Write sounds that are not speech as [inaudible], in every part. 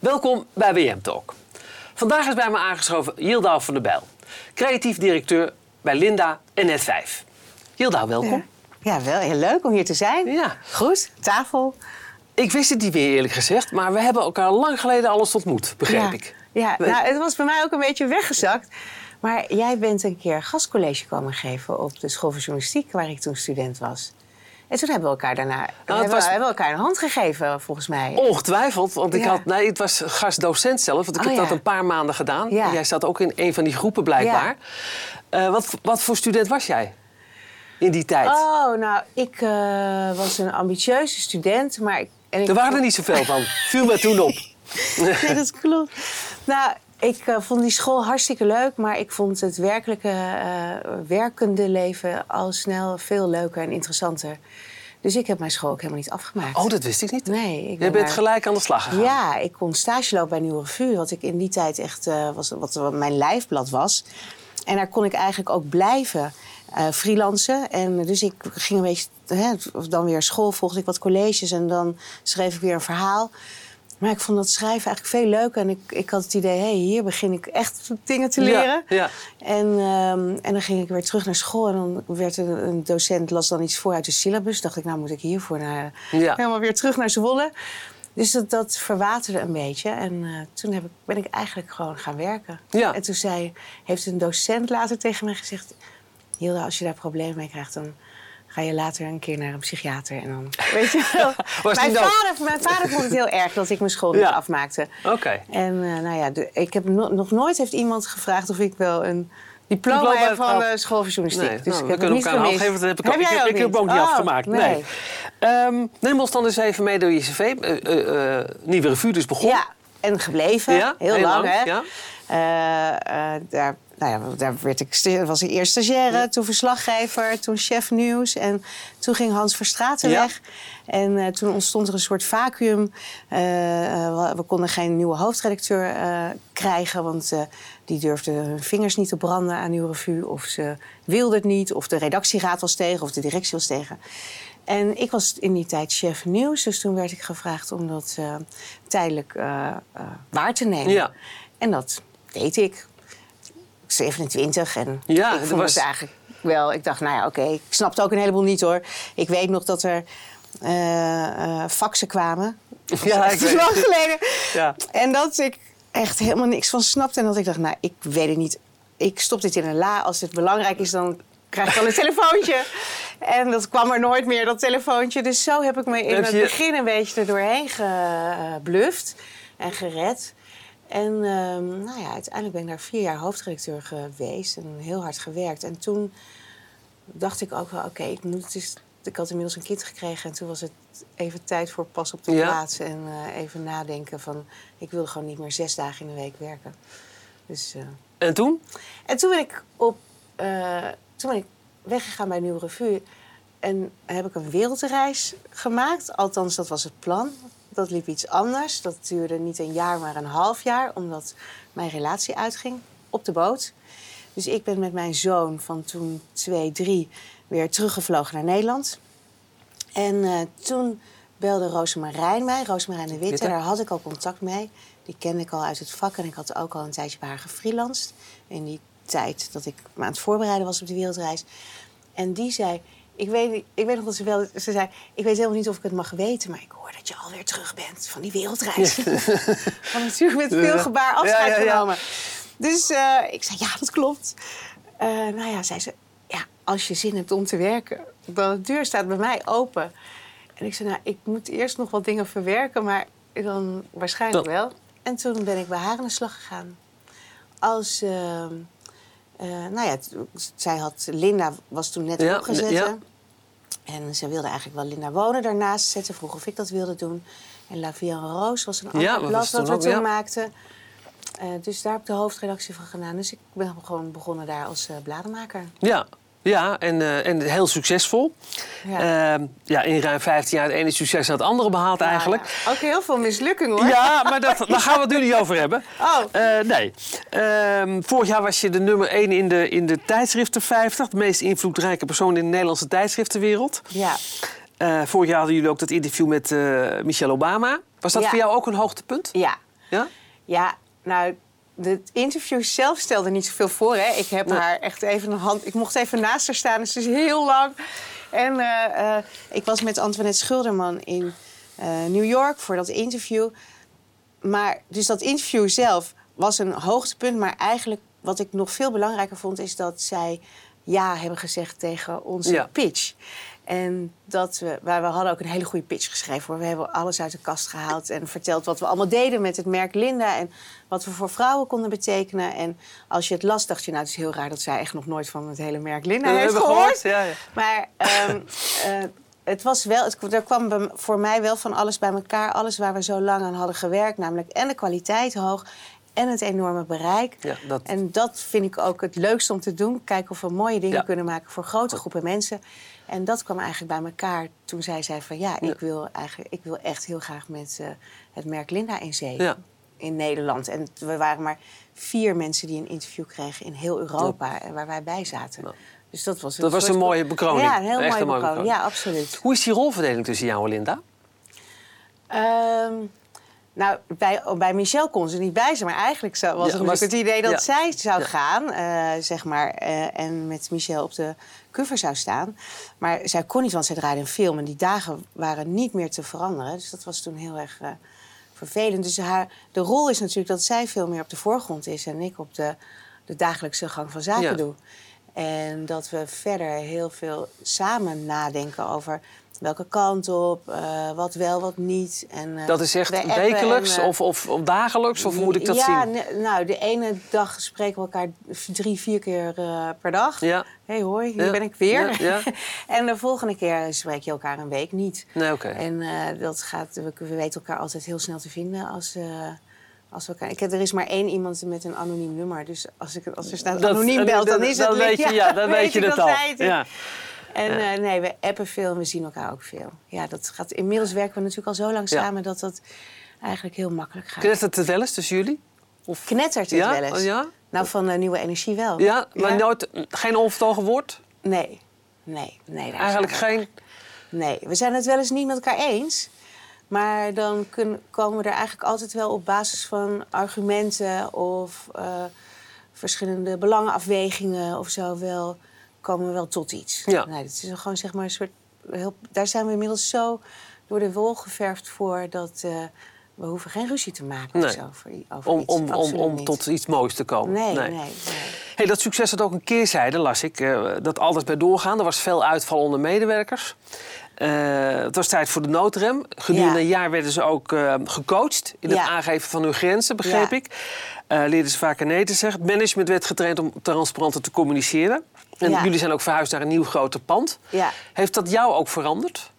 Welkom bij WM Talk. Vandaag is bij me aangeschoven Yildav van der Bijl, creatief directeur bij Linda en Net5. Yildav, welkom. Ja. ja, wel heel leuk om hier te zijn. Ja. Goed, tafel. Ik wist het niet meer eerlijk gezegd, maar we hebben elkaar lang geleden alles ontmoet, begreep ja. ik. Ja, nou, het was bij mij ook een beetje weggezakt. Maar jij bent een keer gastcollege komen geven op de school van journalistiek, waar ik toen student was. En toen hebben we elkaar daarna Nou, hebben, het was- we, hebben we elkaar een hand gegeven, volgens mij. Ongetwijfeld, want ik Ja. had, nee, het was gastdocent zelf, want ik Oh, heb dat een paar maanden gedaan. Ja. Jij zat ook in een van die groepen blijkbaar. Eh, wat, wat voor student was jij in die tijd? Oh, nou, ik eh, was een ambitieuze student, maar... Ik, en ik er waren er niet zoveel van. Viel me toen op. [laughs] Nee, dat klopt. Nou, ik eh, vond die school hartstikke leuk, maar ik vond het werkelijke eh, werkende leven al snel veel leuker en interessanter. Dus ik heb mijn school ook helemaal niet afgemaakt. Oh, dat wist ik niet. Nee, ik ben bent gelijk aan de slag gegaan. Ja, ik kon stage lopen bij Nieuwe Revue, wat ik in die tijd echt eh, was, wat, mijn lijfblad was. En daar kon ik eigenlijk ook blijven freelancen. En dus ik ging een beetje, hè, dan weer school, volgde ik wat colleges en dan schreef ik weer een verhaal. Maar ik vond dat schrijven eigenlijk veel leuker. En ik, ik had het idee, hé, hey, hier begin ik echt dingen te leren. Ja, ja. En, ehm, en dan ging ik weer terug naar school. En dan werd er een docent, las dan iets voor uit de syllabus. dacht ik, nou moet ik hiervoor naar, Ja. helemaal weer terug naar Zwolle. Dus dat, dat verwaterde een beetje. En eh, toen heb ik, ben ik eigenlijk gewoon gaan werken. Ja. En toen zei, heeft een docent later tegen mij gezegd... Hilda, als je daar problemen mee krijgt, dan ga je later een keer naar een psychiater. En dan, [laughs] weet je wel. [laughs] Mijn, vader, mijn vader vond het heel [laughs] erg dat ik mijn school niet Ja. afmaakte. Oké. En eh, nou ja, de- ik heb no- nog nooit heeft iemand gevraagd of ik wel een diploma, Diploma heb van de school van journalistiek. Nee, dus nou, ik we heb het kunnen niet elkaar gemist. geven. Dat heb ik, ook. jij ik, heb, ook ik heb hem ook niet Oh, afgemaakt. Nee. Ehm, neem ons dan eens even mee door je cv. Eh, eh, Nieuwe revue dus begonnen. Ja, en gebleven. Ja, heel, heel lang, lang, hè. ja. Eh, eh, daar, nou ja, daar werd ik, was ik eerst stagiaire, toen verslaggever, toen chef nieuws. En toen ging Hans Verstraeten Ja. weg. En eh, toen ontstond er een soort vacuüm. Eh, eh, we, we konden geen nieuwe hoofdredacteur krijgen, want die durfde hun vingers niet te branden aan Nieuwe Revue. Of ze wilde het niet, of de redactieraad was tegen, of de directie was tegen. En ik was in die tijd chef nieuws, dus toen werd ik gevraagd om dat tijdelijk waar te nemen. Ja. En dat deed ik. 27 en Ja, ik vond was- het eigenlijk wel. Ik dacht, nou ja, oké, ik snapte ook een heleboel niet hoor. Ik weet nog dat er eh, faxen kwamen. Ja, echt ik weet lang geleden. Ja. En dat ik echt helemaal niks van snapte. En dat ik dacht, nou, ik weet het niet. Ik stop dit in een la. Als het belangrijk is, dan krijg ik wel een [laughs] telefoontje. En dat kwam er nooit meer, dat telefoontje. Dus zo heb ik me in het begin een beetje er doorheen gebluft en gered. En ehm, nou ja, uiteindelijk ben ik daar vier jaar hoofdredacteur geweest en heel hard gewerkt. En toen dacht ik ook wel, oké, ik moet het eens... Ik had inmiddels een kind gekregen en toen was het even tijd voor pas op de Ja. plaats. En eh, even nadenken van, ik wilde gewoon niet meer zes dagen in de week werken. Dus, eh, En toen? en toen ben ik, op, eh, toen ben ik weggegaan bij Nieuwe Revue. En heb ik een wereldreis gemaakt. Althans, dat was het plan. Dat liep iets anders. Dat duurde niet een jaar, maar een half jaar. Omdat mijn relatie uitging op de boot. Dus ik ben met mijn zoon van toen 2, 3 weer teruggevlogen naar Nederland. En eh, toen belde Rosemarijn mij, Rosemarijn de Witte. Daar had ik al contact mee. Die kende ik al uit het vak en ik had ook al een tijdje bij haar gefreelanced. In die tijd dat ik me aan het voorbereiden was op die wereldreis. En die zei, ik weet, ik weet nog dat ze wel, ze zei, ik weet helemaal niet of ik het mag weten, maar ik hoor dat je alweer terug bent van die wereldreis. [laughs] Van natuurlijk met veel gebaar afscheid Ja, ja, ja. genomen. Dus eh, ik zei, ja, dat klopt. Eh, nou ja, zei ze, ja, als je zin hebt om te werken, dan de deur staat bij mij open. En ik zei, nou, ik moet eerst nog wat dingen verwerken, maar dan waarschijnlijk Dat- wel. En toen ben ik bij haar aan de slag gegaan. Als, eh, eh, nou ja, zij had, Linda was toen net Ja, opgezet. ja. En ze wilde eigenlijk wel Linda Wonen daarnaast zetten. Vroeg of ik dat wilde doen. En La en Rose was een ander Ja, dat blad wat we toen ja. maakten. Eh, dus daar heb ik de hoofdredactie van gedaan. Dus ik ben gewoon begonnen daar als eh blademaker. Ja. Ja, en, eh, en heel succesvol. Ja. Ehm, ja, in ruim 15 jaar het ene succes naar het andere behaald eigenlijk. Ja, ook heel veel mislukking hoor. Ja, maar dat, daar gaan we het nu niet over hebben. [laughs] Oh. Eh, nee. Ehm, vorig jaar was je de nummer 1 in de, in de tijdschriften 50. De meest invloedrijke persoon in de Nederlandse tijdschriftenwereld. Ja. Eh, vorig jaar hadden jullie ook dat interview met Michelle Obama. Was dat voor jou ook een hoogtepunt? Ja. Ja? Ja, nou, het interview zelf stelde niet zoveel voor. Hè. Ik heb Nee. haar echt even een hand... Ik mocht even naast haar staan, dus het is heel lang. En eh, eh, ik was met Antoinette Schulderman in eh, New York voor dat interview. Maar dus dat interview zelf was een hoogtepunt. Maar eigenlijk wat ik nog veel belangrijker vond... is dat zij ja hebben gezegd tegen onze Ja. pitch. En dat we, waar we hadden ook een hele goede pitch geschreven. Hoor. We hebben alles uit de kast gehaald en verteld wat we allemaal deden met het merk Linda. En wat we voor vrouwen konden betekenen. En als je het las, dacht je, nou, het is heel raar dat zij echt nog nooit van het hele merk Linda Dat heeft gehoord. Ja, ja. Maar ehm, [laughs] eh, het was wel, het, er kwam voor mij wel van alles bij elkaar. Alles waar we zo lang aan hadden gewerkt. Namelijk en de kwaliteit hoog en het enorme bereik. Ja, dat- En dat vind ik ook het leukste om te doen. Kijken of we mooie dingen Ja. kunnen maken voor grote groepen mensen. En dat kwam eigenlijk bij elkaar toen zij zei van... ja, ik, wil eigenlijk, ik wil echt heel graag met eh, het merk Linda in zee. Ja. In Nederland. En we waren maar vier mensen die een interview kregen in heel Europa. Waar wij bij zaten. Ja. Dus dat was een, Dat was een mooie bekroning. Ja, een heel mooie een mooie bekroning. bekroning. Ja, absoluut. Hoe is die rolverdeling tussen jou en Linda? Ehm, nou, bij, bij Michel kon ze niet bij zijn, maar eigenlijk zo- was Ja, het was- het idee dat ja. zij zou Ja. gaan, eh, zeg maar, eh, en met Michel op de cover zou staan. Maar zij kon niet, want zij draaide een film en die dagen waren niet meer te veranderen. Dus dat was toen heel erg eh, vervelend. Dus haar, de rol is natuurlijk dat zij veel meer op de voorgrond is en ik op de, de dagelijkse gang van zaken doe. En dat we verder heel veel samen nadenken over welke kant op, eh, wat wel, wat niet. En, eh, Dat is echt we wekelijks en, eh, of, of, of dagelijks? Of hoe moet ik dat ja, zien? ne- nou, de ene dag spreken we elkaar drie, vier keer per dag. Ja. hey, hoi, hier Ja. ben ik weer. Ja, ja. [laughs] en de volgende keer spreek je elkaar een week niet. Nee, oké. En dat gaat, we, we weten elkaar altijd heel snel te vinden als, als we elkaar... Ik heb, er is maar één iemand met een anoniem nummer. Dus als, ik, als er staat Dat- anoniem belt, dan is het... dan weet je, ja, dan [laughs] weet je dat al. het. Ja. En eh, nee, we appen veel en we zien elkaar ook veel. Ja, dat gaat, inmiddels werken we natuurlijk al zo lang samen... dat dat eigenlijk heel makkelijk gaat. Knettert het wel eens tussen jullie? Of... Knettert het wel eens. Oh, ja? Nou, van nieuwe energie wel. Ja, maar nooit, geen onvertogen woord? Nee, nee, nee. Eigenlijk geen... Nee, we zijn het wel eens niet met elkaar eens. Maar dan kun- komen we er eigenlijk altijd wel op basis van argumenten of eh, verschillende belangenafwegingen of zo wel, komen we wel tot iets. Ja. Nee, het is gewoon zeg maar een soort. Heel, daar zijn we inmiddels zo door de wol geverfd voor dat eh, we hoeven geen ruzie te maken of zo. Over Om, iets. om, om, om niet. tot iets moois te komen. Nee, nee, nee. Hey, dat succes had ook een keerzijde, las ik. eh, dat altijd bij doorgaan. Er was veel uitval onder medewerkers. Eh, het was tijd voor de noodrem. Gedurende Ja. een jaar werden ze ook eh, gecoacht in het Ja. aangeven van hun grenzen, begreep Ja. ik. Eh leerden ze vaker nee te zeggen. Het management werd getraind om transparanter te communiceren. En jullie zijn ook verhuisd naar een nieuw groter pand. Ja. Heeft dat jou ook veranderd?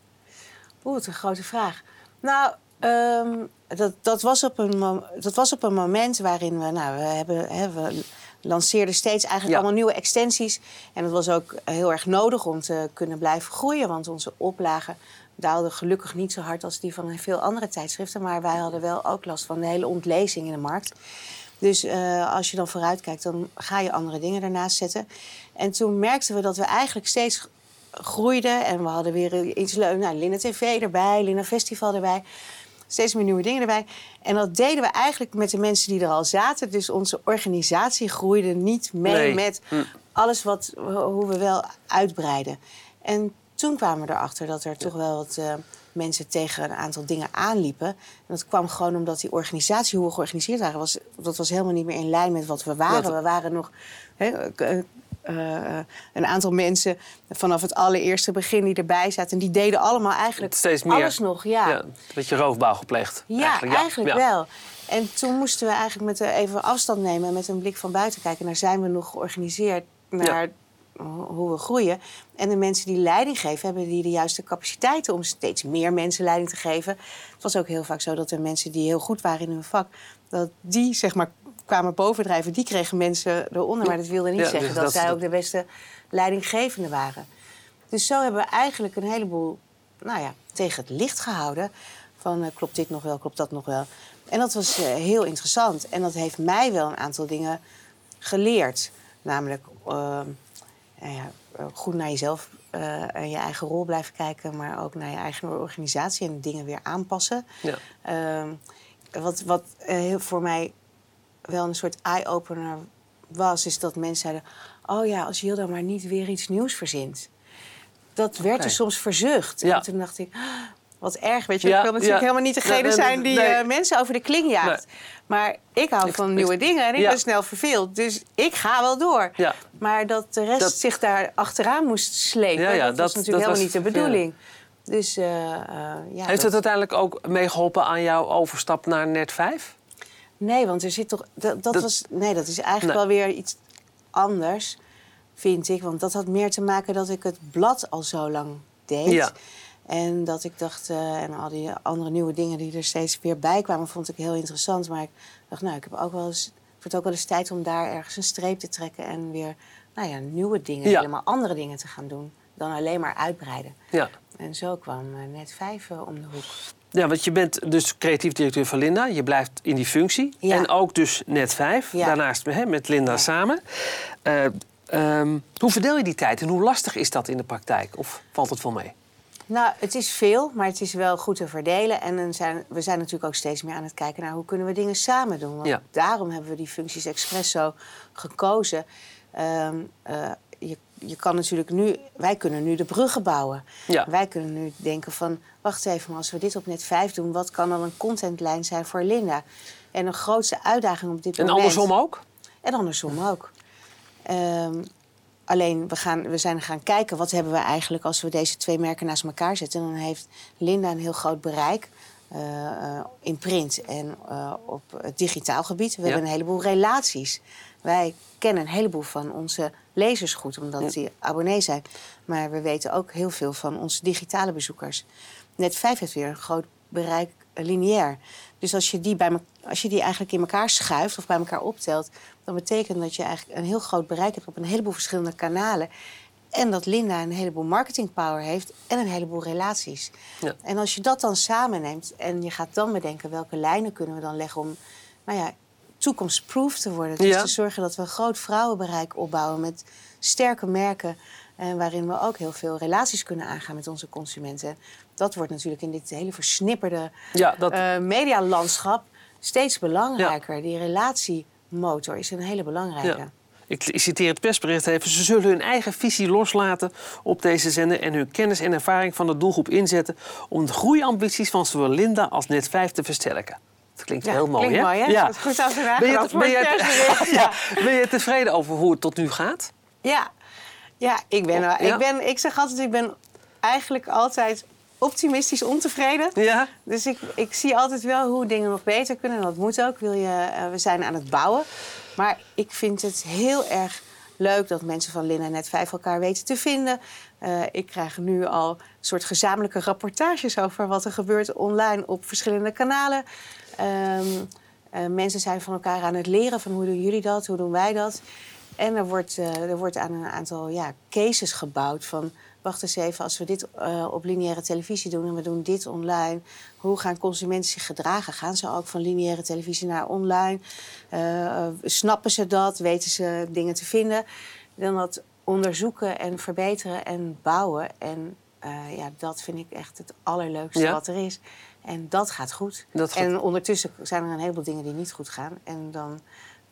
Oeh, wat een grote vraag. Nou, ehm, dat, dat, was op een dat was op een moment waarin we, nou, we hebben, hè, we lanceerden steeds eigenlijk Ja. allemaal nieuwe extensies. En dat was ook heel erg nodig om te kunnen blijven groeien, want onze oplagen daalden gelukkig niet zo hard als die van veel andere tijdschriften. Maar wij hadden wel ook last van de hele ontlezing in de markt. Dus eh, als je dan vooruit kijkt, dan ga je andere dingen ernaast zetten. En toen merkten we dat we eigenlijk steeds groeiden. En we hadden weer iets leuks. Nou, Linda TV erbij, Linda Festival erbij. Steeds meer nieuwe dingen erbij. En dat deden we eigenlijk met de mensen die er al zaten. Dus onze organisatie groeide niet mee Nee. met Hm. alles wat, hoe we wel uitbreiden. En toen kwamen we erachter dat er toch wel wat eh, mensen tegen een aantal dingen aanliepen. En dat kwam gewoon omdat die organisatie, hoe we georganiseerd waren, was, dat was helemaal niet meer in lijn met wat we waren. We waren nog hè, eh, eh, een aantal mensen vanaf het allereerste begin die erbij zaten. En die deden allemaal eigenlijk Steeds meer. alles nog. Ja, Een beetje roofbouw gepleegd. ja, eigenlijk, ja. wel. En toen moesten we eigenlijk met de, even afstand nemen en met een blik van buiten kijken. Naar zijn we nog georganiseerd naar ho- hoe we groeien. En de mensen die leiding geven, hebben die de juiste capaciteiten om steeds meer mensen leiding te geven. Het was ook heel vaak zo dat de mensen die heel goed waren in hun vak, dat die zeg maar kwamen bovendrijven. Die kregen mensen eronder. Maar dat wilde niet Ja, zeggen dus dat, dat- zij ook de beste leidinggevende waren. Dus zo hebben we eigenlijk een heleboel nou ja, tegen het licht gehouden. Van eh, klopt dit nog wel, klopt dat nog wel. En dat was eh, heel interessant. En dat heeft mij wel een aantal dingen geleerd. Namelijk ehm, nou ja, eh, goed naar jezelf en je eigen rol blijven kijken. Maar ook naar je eigen organisatie en dingen weer aanpassen. Ja. Ehm, wat, wat voor mij wel een soort eye-opener was, is dat mensen zeiden: Oh ja, als Hilda maar niet weer iets nieuws verzint. Dat werd er soms verzucht. Ja. En toen dacht ik, "Ah, wat erg, weet je. Ja, ik wil natuurlijk ja. helemaal niet degene Nee, zijn die nee. eh, mensen over de kling jaagt. Maar ik hou Ik- van ik- nieuwe dingen en ik ben snel verveeld. Dus ik ga wel door. Maar dat de rest Dat- zich daar achteraan moest slepen, dat, dat- was natuurlijk dat helemaal was- niet de bedoeling. Dus eh, eh, ja, Heeft dat- het uiteindelijk ook meegeholpen aan jouw overstap naar Net 5? Nee, want er zit toch. Dat, dat Dat- was, nee, dat is eigenlijk Nee. wel weer iets anders, vind ik. Want dat had meer te maken dat ik het blad al zo lang deed. Ja. En dat ik dacht, eh, en al die andere nieuwe dingen die er steeds weer bij kwamen, vond ik heel interessant. Maar ik dacht, nou, ik heb ook wel eens, het wordt ook wel eens tijd om daar ergens een streep te trekken en weer, nou ja, nieuwe dingen, Ja. helemaal andere dingen te gaan doen. Dan alleen maar uitbreiden. Ja. En zo kwam eh, net vijf om de hoek. Ja, want je bent dus creatief directeur van Linda. Je blijft in die functie. Ja. En ook dus net vijf. Ja. Daarnaast hè, met Linda Ja. samen. Eh, ehm, hoe verdeel je die tijd en hoe lastig is dat in de praktijk? Of valt het wel mee? Nou, het is veel, maar het is wel goed te verdelen. En dan zijn, we zijn natuurlijk ook steeds meer aan het kijken naar hoe kunnen we dingen samen doen. Want daarom hebben we die functies expres zo gekozen. Ehm, eh, je, je kan natuurlijk nu, wij kunnen nu de bruggen bouwen. Ja. Wij kunnen nu denken van, wacht even, maar als we dit op net 5 doen, wat kan dan een contentlijn zijn voor Linda? En een grootste uitdaging op dit En moment. andersom ook? En andersom ook. Ehm, alleen, we, gaan, we zijn gaan kijken wat hebben we eigenlijk als we deze twee merken naast elkaar zetten. En dan heeft Linda een heel groot bereik eh, eh, in print en eh, op het digitaal gebied. We Ja. hebben een heleboel relaties. Wij kennen een heleboel van onze lezers goed, omdat die abonnee zijn. Maar we weten ook heel veel van onze digitale bezoekers. Net 5 heeft weer een groot bereik lineair. Dus als je, die bij me, als je die eigenlijk in elkaar schuift of bij elkaar optelt, dan betekent dat je eigenlijk een heel groot bereik hebt op een heleboel verschillende kanalen. En dat Linda een heleboel marketing power heeft en een heleboel relaties. Ja. En als je dat dan samenneemt en je gaat dan bedenken welke lijnen kunnen we dan leggen om nou ja, toekomstproof te worden. Dus Ja. te zorgen dat we een groot vrouwenbereik opbouwen met sterke merken. En waarin we ook heel veel relaties kunnen aangaan met onze consumenten. Dat wordt natuurlijk in dit hele versnipperde Ja, dat, eh, medialandschap steeds belangrijker. Die relatiemotor is een hele belangrijke. ja. Ik citeer het persbericht even. Ze zullen hun eigen visie loslaten op deze zender... en hun kennis en ervaring van de doelgroep inzetten... om de groeiambities van zowel Linda als Net 5 te versterken. Dat klinkt Ja, heel mooi, klinkt hè? mooi, hè? Dat is goed nagedacht ben je, ben, je, [laughs] ja, ben je tevreden over hoe het tot nu gaat? Ja, ja, ik, ben, wel- Ja. Ik, ben, ik zeg altijd, ik ben eigenlijk altijd optimistisch ontevreden. Ja? Dus ik, ik zie altijd wel hoe dingen nog beter kunnen. En dat moet ook. Wil je, eh, we zijn aan het bouwen. Maar ik vind het heel erg leuk dat mensen van Lin en Net 5 elkaar weten te vinden. Eh, ik krijg nu al een soort gezamenlijke rapportages over wat er gebeurt online op verschillende kanalen. Ehm, eh, mensen zijn van elkaar aan het leren van hoe doen jullie dat, hoe doen wij dat. En er wordt, eh, er wordt aan een aantal ja, cases gebouwd van... wacht eens even, als we dit eh, op lineaire televisie doen en we doen dit online... hoe gaan consumenten zich gedragen? Gaan ze ook van lineaire televisie naar online? Eh, eh, snappen ze dat? Weten ze dingen te vinden? Dan dat onderzoeken en verbeteren en bouwen. En ja, dat vind ik echt het allerleukste Ja. wat er is. En dat gaat goed. Dat gaat- En ondertussen zijn er een heleboel dingen die niet goed gaan. En dan,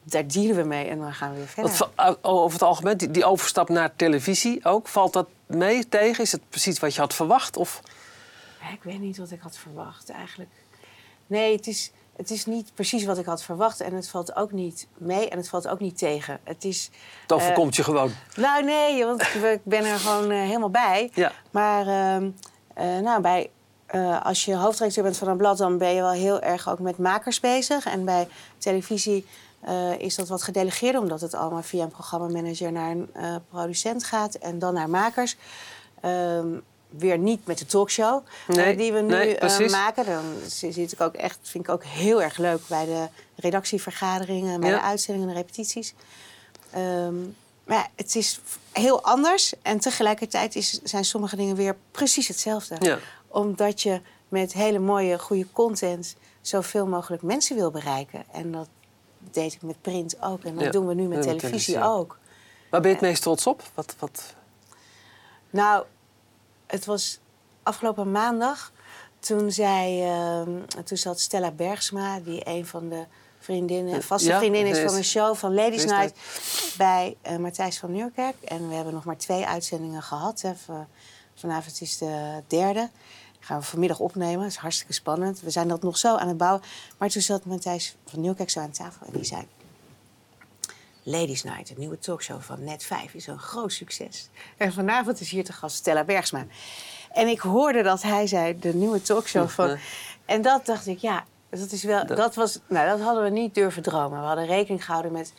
daar dealen we mee en dan gaan we weer verder. Over het algemeen, die overstap naar televisie ook, valt dat mee tegen? Is het precies wat je had verwacht? Of? Ik weet niet wat ik had verwacht eigenlijk. Nee, het is, het is niet precies wat ik had verwacht. En het valt ook niet mee en het valt ook niet tegen. Het is, Het overkomt je gewoon. nou nee, want ik ben er gewoon eh, helemaal bij. Ja. Maar ehm, eh, nou, bij, eh, als je hoofdredacteur bent van een blad, dan ben je wel heel erg ook met makers bezig. En bij televisie eh, is dat wat gedelegeerder, omdat het allemaal via een programmamanager naar een eh, producent gaat en dan naar makers. Ehm, weer niet met de talkshow eh, die we nu nee, maken. Dan zit ik ook echt, vind ik ook heel erg leuk bij de redactievergaderingen, bij Ja. de uitzendingen en de repetities. Ehm, maar ja, het is heel anders. En tegelijkertijd is, zijn sommige dingen weer precies hetzelfde. Ja. Omdat je met hele mooie, goede content zoveel mogelijk mensen wil bereiken. En dat deed ik met print ook. En dat Ja, doen we nu met televisie televisie ook. Waar ben je het meest trots op? Wat, wat... Nou, het was afgelopen maandag. toen, zei, ehm, toen zat Stella Bergsma, die een van de vriendinnen, vaste Ja, vriendinnen is van een show van Ladies Night bij eh Matthijs van Nieuwkerk. En we hebben nog maar twee uitzendingen gehad. Hè. Vanavond is de derde. Gaan we vanmiddag opnemen. Dat is hartstikke spannend. We zijn dat nog zo aan het bouwen. Maar toen zat Matthijs van Nieuwkerk zo aan tafel en die zei... Ladies Night, de nieuwe talkshow van Net 5, is een groot succes. En vanavond is hier te gast Stella Bergsma. En ik hoorde dat hij zei, de nieuwe talkshow [laughs] van... En dat dacht ik, ja, dat is wel... Dat- Dat, was, nou, dat hadden we niet durven dromen. We hadden rekening gehouden met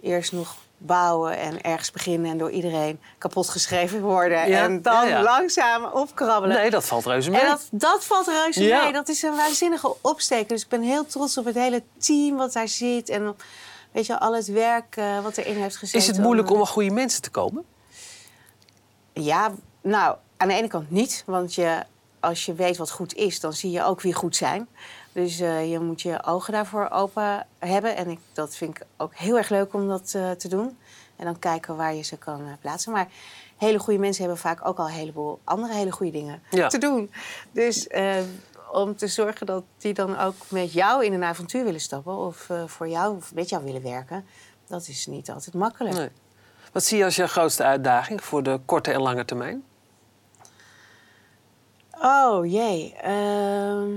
eerst nog bouwen en ergens beginnen... en door iedereen kapot geschreven worden. Ja, en dan ja, ja. langzaam opkrabbelen. Nee, dat valt reuze mee. En dat, dat valt reuze mee. Dat is een waanzinnige opsteker. Dus ik ben heel trots op het hele team wat daar zit. En weet je, al het werk eh, wat erin heeft gezeten. Is het moeilijk om aan goede mensen te komen? Ja, nou, aan de ene kant niet. Want je, als je weet wat goed is, dan zie je ook wie goed zijn. Dus eh, je moet je ogen daarvoor open hebben. En ik, dat vind ik ook heel erg leuk om dat eh, te doen. En dan kijken waar je ze kan eh, plaatsen. Maar hele goede mensen hebben vaak ook al een heleboel andere hele goede dingen Ja. te doen. Dus om te zorgen dat die dan ook met jou in een avontuur willen stappen... of voor jou of met jou willen werken, dat is niet altijd makkelijk. Nee. Wat zie je als je grootste uitdaging voor de korte en lange termijn? Oh jee. ehm.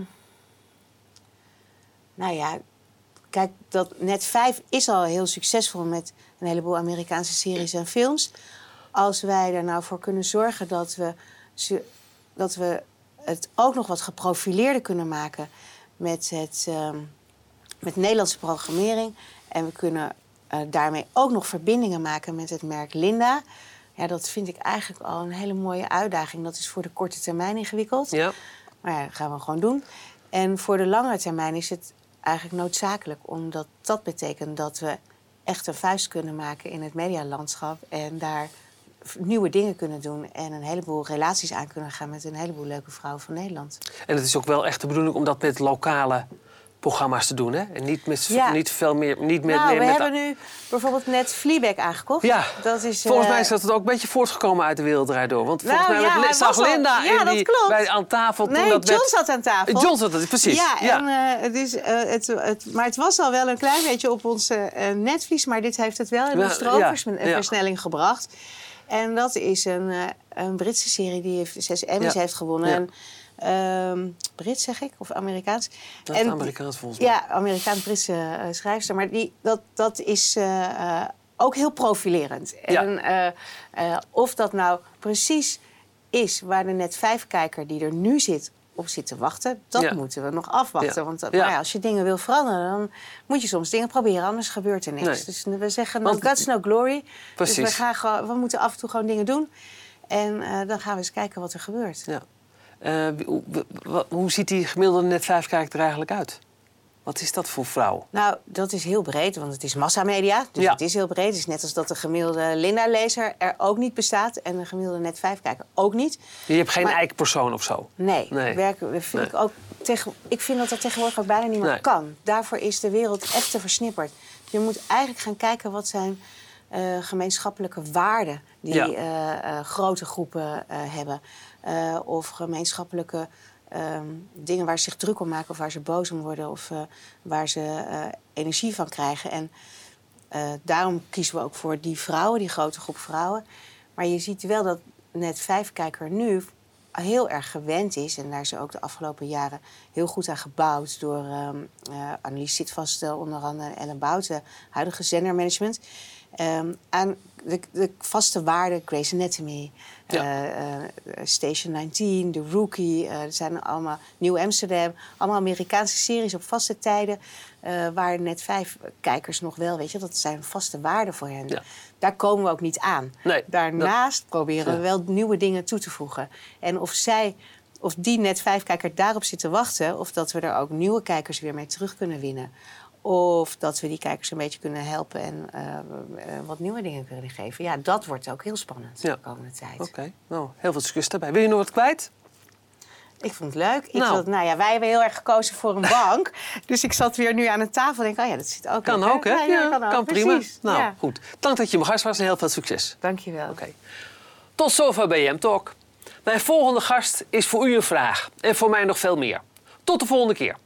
Nou ja, kijk, dat Net 5 is al heel succesvol met een heleboel Amerikaanse series en films. Als wij er nou voor kunnen zorgen dat we, dat we het ook nog wat geprofileerder kunnen maken met, het, ehm, met Nederlandse programmering. En we kunnen eh, daarmee ook nog verbindingen maken met het merk Linda. Ja, dat vind ik eigenlijk al een hele mooie uitdaging. Dat is voor de korte termijn ingewikkeld. Ja. Maar ja, dat gaan we gewoon doen. En voor de lange termijn is het eigenlijk noodzakelijk, omdat dat betekent dat we echt een vuist kunnen maken in het medialandschap en daar nieuwe dingen kunnen doen en een heleboel relaties aan kunnen gaan met een heleboel leuke vrouwen van Nederland. En het is ook wel echt de bedoeling om dat met lokale programma's te doen, hè? En niet met Ja. niet veel meer, niet met nou, meer we met hebben nu bijvoorbeeld net Fleabag aangekocht. Ja, dat is, volgens eh, mij is dat ook een beetje voortgekomen uit de wereldrijd door. Want volgens Nou, mij ja, zag Linda ja, in dat die, klopt. bij, aan tafel toen Nee, dat John werd- zat aan tafel. John zat het, precies. Ja, Ja. En, eh, het is, eh, het, het, maar het was al wel een klein beetje op onze eh, netvlies. Maar dit heeft het wel in een stroomversnelling ja. gebracht. En dat is een, eh, een Britse serie die heeft zes Emmys heeft gewonnen. En, ehm, Brits zeg ik, of Amerikaans. Dat is En- Amerikaans volgens mij. Ja, Amerikaans-Britse eh, schrijfster. Maar die, dat, dat is eh, eh, ook heel profilerend. Ja. En of dat nou precies is waar de net vijf kijker die er nu zit op zit te wachten, dat Ja. moeten we nog afwachten. Ja. Want Ja. nou ja, als je dingen wil veranderen, dan moet je soms dingen proberen, anders gebeurt er niks. Nee. Dus we zeggen no guts, no glory. Dus we, Precies. gaan we moeten af en toe gewoon dingen doen. En dan gaan we eens kijken wat er gebeurt. Ja. Eh, hoe, ziet die gemiddelde net 5 kijker er eigenlijk uit? Wat is dat voor vrouw? Nou, dat is heel breed, want het is massamedia. Dus Ja. het is heel breed. Het is net als dat de gemiddelde Linda-lezer er ook niet bestaat... en de gemiddelde net 5 kijker ook niet. Je hebt geen Maar- eikpersoon of zo. Nee, Nee. dat vind Nee. ik ook tegen, ik vind dat dat tegenwoordig ook bijna niet meer Nee. kan. Daarvoor is de wereld echt te versnipperd. Je moet eigenlijk gaan kijken wat zijn eh, gemeenschappelijke waarden die Ja. eh, eh, grote groepen hebben. Of gemeenschappelijke ehm, dingen waar ze zich druk om maken of waar ze boos om worden of waar ze energie van krijgen. En daarom kiezen we ook voor die vrouwen, die grote groep vrouwen. Maar je ziet wel dat net vijfkijker nu heel erg gewend is. En daar is ze ook de afgelopen jaren heel goed aan gebouwd. Door eh, Annelies Zitvast onder andere en een Bouten, huidige zendermanagement. Ehm, aan de, de vaste waarden, Grey's Anatomy, Ja. eh, eh, Station 19, The Rookie. er zijn allemaal Nieuw Amsterdam. Allemaal Amerikaanse series op vaste tijden. waar net vijf kijkers nog wel, weet je, dat zijn vaste waarden voor hen. Ja. Daar komen we ook niet aan. Nee, Daarnaast proberen ja. we wel nieuwe dingen toe te voegen. En of zij, of die net vijf kijker daarop zit te wachten, of dat we er ook nieuwe kijkers weer mee terug kunnen winnen. Of dat we die kijkers een beetje kunnen helpen en eh, eh, wat nieuwe dingen kunnen geven. Ja, dat wordt ook heel spannend Ja. de komende tijd. Oké, nou, heel veel succes daarbij. Wil je nog wat kwijt? Ik vond het leuk. Ik Nou. vond, nou ja, wij hebben heel erg gekozen voor een bank. [laughs] dus ik zat weer nu aan de tafel en denk, oh ja, dat zit ook Kan ook, hè? Ja, ja, kan ook. prima. Precies. Nou, ja. goed. Dank dat je mijn gast was en heel veel succes. Dankjewel. Oké. Tot zover BM Talk. Mijn volgende gast is voor u een vraag en voor mij nog veel meer. Tot de volgende keer.